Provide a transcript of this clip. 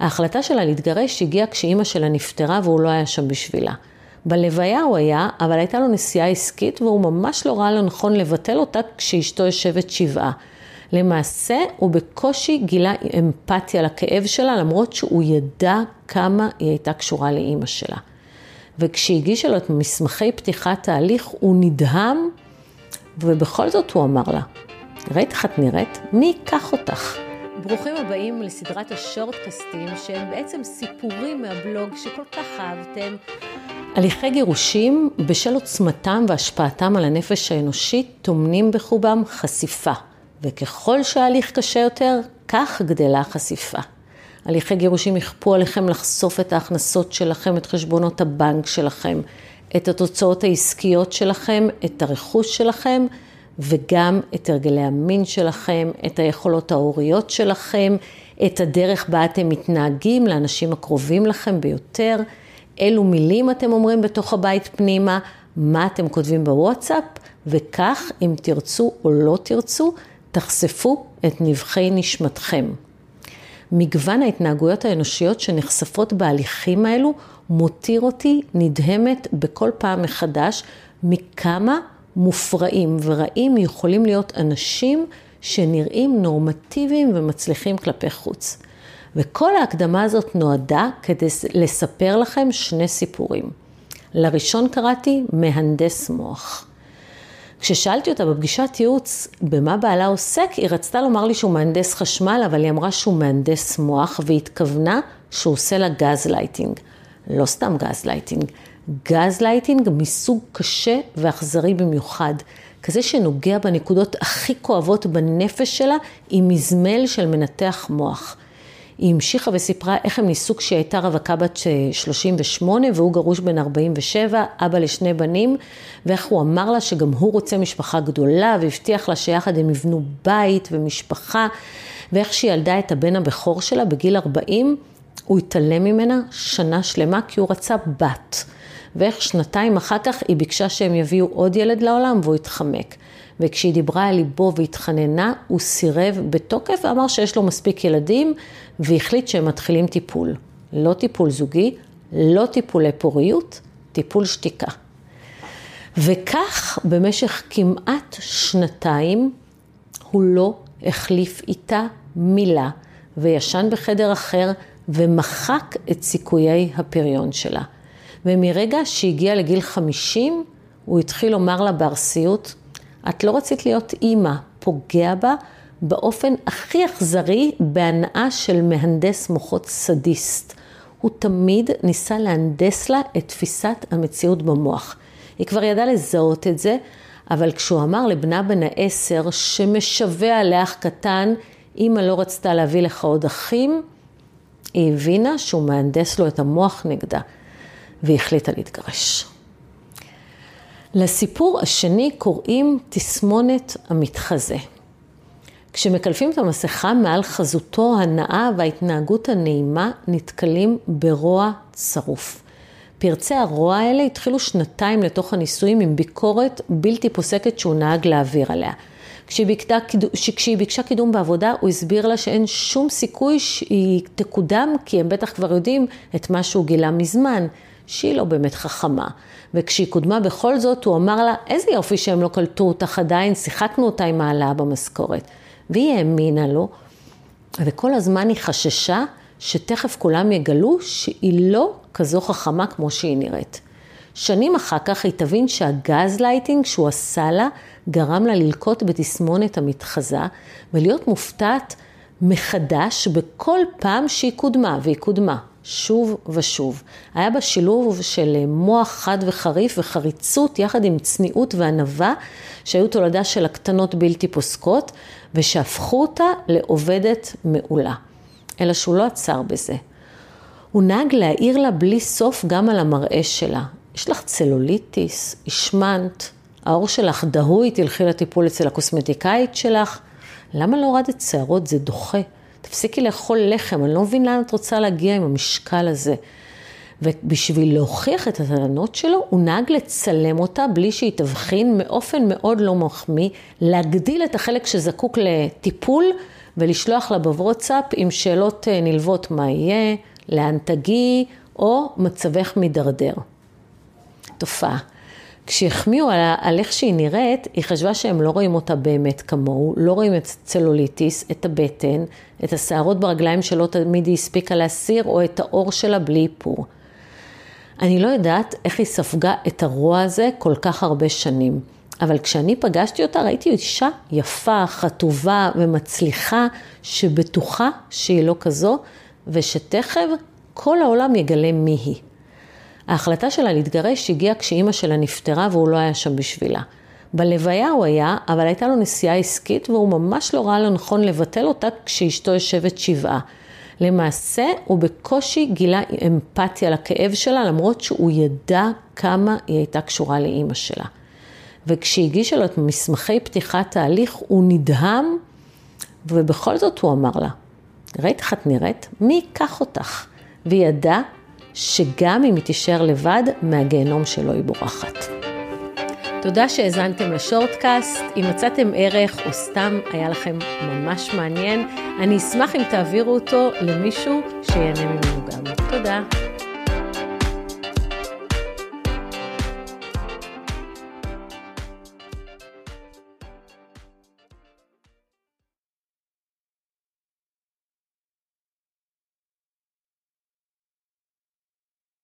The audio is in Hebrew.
ההחלטה שלה להתגרש הגיעה כשאימא שלה נפטרה והוא לא היה שם בשבילה. בלוויה הוא היה, אבל הייתה לו נסיעה עסקית והוא ממש לא ראה לנכון לבטל אותה כשאשתו יושבת שבעה. למעשה הוא בקושי גילה אמפתיה לכאב שלה, למרות שהוא ידע כמה היא הייתה קשורה לאימא שלה. וכשהגישה לו את מסמכי פתיחת ההליך, הוא נדהם, ובכל זאת הוא אמר לה, ראית איך את נראית? מי ייקח אותך? ברוכים הבאים לסדרת השורטקסטים, שהם בעצם סיפורים מהבלוג שכל כך אהבתם. הליכי גירושים, בשל עוצמתם והשפעתם על הנפש האנושית, טומנים בחובם חשיפה. וככל שההליך קשה יותר, כך גדלה החשיפה. הליכי גירושים יכפו עליכם לחשוף את ההכנסות שלכם, את חשבונות הבנק שלכם, את התוצאות העסקיות שלכם, את הרכוש שלכם, וגם את הרגלי המין שלכם, את היכולות ההוריות שלכם, את הדרך בה אתם מתנהגים לאנשים הקרובים לכם ביותר, אילו מילים אתם אומרים בתוך הבית פנימה, מה אתם כותבים בוואטסאפ, וכך, אם תרצו או לא תרצו, תחשפו את נבחי נשמתכם. מגוון ההתנהגויות האנושיות שנחשפות בהליכים האלו מותיר אותי נדהמת בכל פעם מחדש מכמה מופרעים ורעים יכולים להיות אנשים שנראים נורמטיביים ומצליחים כלפי חוץ. וכל ההקדמה הזאת נועדה כדי לספר לכם שני סיפורים. לראשון קראתי מהנדס מוח. כששאלתי אותה בפגישת ייעוץ במה בעלה עוסק, היא רצתה לומר לי שהוא מהנדס חשמל, אבל היא אמרה שהוא מהנדס מוח, והיא התכוונה שהוא עושה לה גז לייטינג. לא סתם gaslighting, gaslighting מסוג קשה ואכזרי במיוחד. כזה שנוגע בנקודות הכי כואבות בנפש שלה עם אזמל של מנתח מוח. היא המשיכה וסיפרה איך הם נישאו כשהיא הייתה רווקה בת 38 והוא גרוש בן 47, אבא לשני בנים, ואיך הוא אמר לה שגם הוא רוצה משפחה גדולה והבטיח לה שיחד הם יבנו בית ומשפחה, ואיך שהיא ילדה את הבן הבכור שלה בגיל 40, הוא התעלם ממנה שנה שלמה כי הוא רצה בת. ואיך שנתיים אחר כך היא ביקשה שהם יביאו עוד ילד לעולם והוא התחמק. וכשהיא דיברה על ליבו והתחננה, הוא סירב בתוקף ואמר שיש לו מספיק ילדים, והחליט שהם מתחילים טיפול. לא טיפול זוגי, לא טיפולי פוריות, טיפול שתיקה. וכך במשך כמעט שנתיים הוא לא החליף איתה מילה, וישן בחדר אחר ומחק את סיכויי הפריון שלה. ומרגע שהגיע לגיל 50, הוא התחיל לומר לה בארסיות, את לא רצית להיות אימא, פוגע בה באופן הכי אכזרי בהנאה של מהנדס מוחות סדיסט. הוא תמיד ניסה להנדס לה את תפיסת המציאות במוח. היא כבר ידעה לזהות את זה, אבל כשהוא אמר לבנה בן העשר שמשווע לאח קטן, אימא לא רצתה להביא לך עוד אחים, היא הבינה שהוא מהנדס לו את המוח נגדה, והיא החליטה להתגרש. לסיפור השני קוראים תסמונת המתחזה. כשמקלפים את המסכה מעל חזותו הנאה וההתנהגות הנעימה, נתקלים ברוע צרוף. פרצי הרוע האלה התחילו שנתיים לתוך הנישואים עם ביקורת בלתי פוסקת שהוא נהג להעביר עליה. כשהיא ביקשה קידום בעבודה, הוא הסביר לה שאין שום סיכוי שהיא תקודם, כי הם בטח כבר יודעים את מה שהוא גילה מזמן, שהיא לא באמת חכמה. וכשהיא קודמה בכל זאת, הוא אמר לה, איזה יופי שהם לא קלטו אותך עדיין, שיחקנו אותה עם העלאה במשכורת. והיא האמינה לו, וכל הזמן היא חששה שתכף כולם יגלו שהיא לא כזו חכמה כמו שהיא נראית. שנים אחר כך היא תבין שהגז לייטינג שהוא עשה לה, גרם לה ללקות בתסמונת המתחזה ולהיות מופתעת מחדש בכל פעם שהיא קודמה, והיא קודמה. שוב ושוב. היה בה שילוב של מוח חד וחריף וחריצות יחד עם צניעות וענווה שהיו תולדה של הקטנות בלתי פוסקות ושהפכו אותה לעובדת מעולה. אלא שהוא לא עצר בזה. הוא נהג להעיר לה בלי סוף גם על המראה שלה. יש לך צלוליטיס, השמנת, העור שלך דהוי, תלכי לטיפול אצל הקוסמטיקאית שלך. למה לא הורדת שערות? זה דוחה. תפסיקי לאכול לחם, אני לא מבין לאן את רוצה להגיע עם המשקל הזה. ובשביל להוכיח את הטענות שלו, הוא נהג לצלם אותה בלי שהיא תבחין מאופן מאוד לא מחמיא, להגדיל את החלק שזקוק לטיפול ולשלוח לה בוואטסאפ עם שאלות אה, נלוות מה יהיה, לאן תגיעי, או מצבך מידרדר. תופעה. כשהחמיאו על, על איך שהיא נראית, היא חשבה שהם לא רואים אותה באמת כמוהו, לא רואים את צלוליטיס, את הבטן, את השערות ברגליים שלא תמיד היא הספיקה להסיר, או את האור שלה בלי איפור. אני לא יודעת איך היא ספגה את הרוע הזה כל כך הרבה שנים. אבל כשאני פגשתי אותה ראיתי אישה יפה, חטובה ומצליחה, שבטוחה שהיא לא כזו, ושתכף כל העולם יגלה מי היא. ההחלטה שלה להתגרש הגיעה כשאימא שלה נפטרה והוא לא היה שם בשבילה. בלוויה הוא היה, אבל הייתה לו נסיעה עסקית והוא ממש לא ראה לנכון לבטל אותה כשאשתו יושבת שבעה. למעשה הוא בקושי גילה אמפתיה לכאב שלה, למרות שהוא ידע כמה היא הייתה קשורה לאימא שלה. וכשהגישה לו את מסמכי פתיחת ההליך, הוא נדהם, ובכל זאת הוא אמר לה, ראית איך את נראית? מי ייקח אותך? והיא ידעה שגם אם היא תישאר לבד, מהגיהנום שלו היא בורחת. תודה שהאזנתם לשורטקאסט. אם מצאתם ערך או סתם היה לכם ממש מעניין, אני אשמח אם תעבירו אותו למישהו שיהנה ממנו גם. תודה.